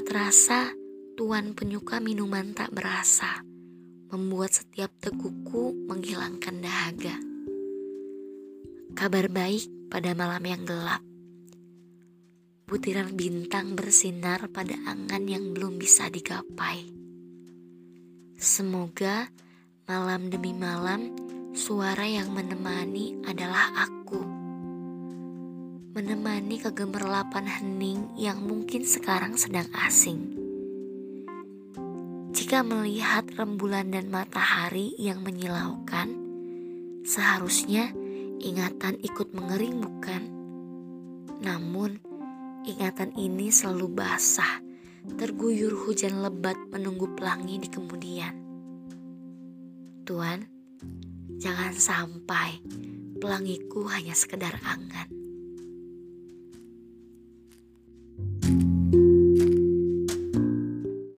terasa Tuan penyuka minuman tak berasa, membuat setiap teguhku menghilangkan dahaga. Kabar baik pada malam yang gelap. Butiran bintang bersinar pada angan yang belum bisa digapai. Semoga malam demi malam suara yang menemani adalah aku menemani kegemerlapan hening yang mungkin sekarang sedang asing. Jika melihat rembulan dan matahari yang menyilaukan, seharusnya ingatan ikut mengering bukan? Namun, ingatan ini selalu basah, terguyur hujan lebat menunggu pelangi di kemudian. Tuan, jangan sampai pelangiku hanya sekedar angan.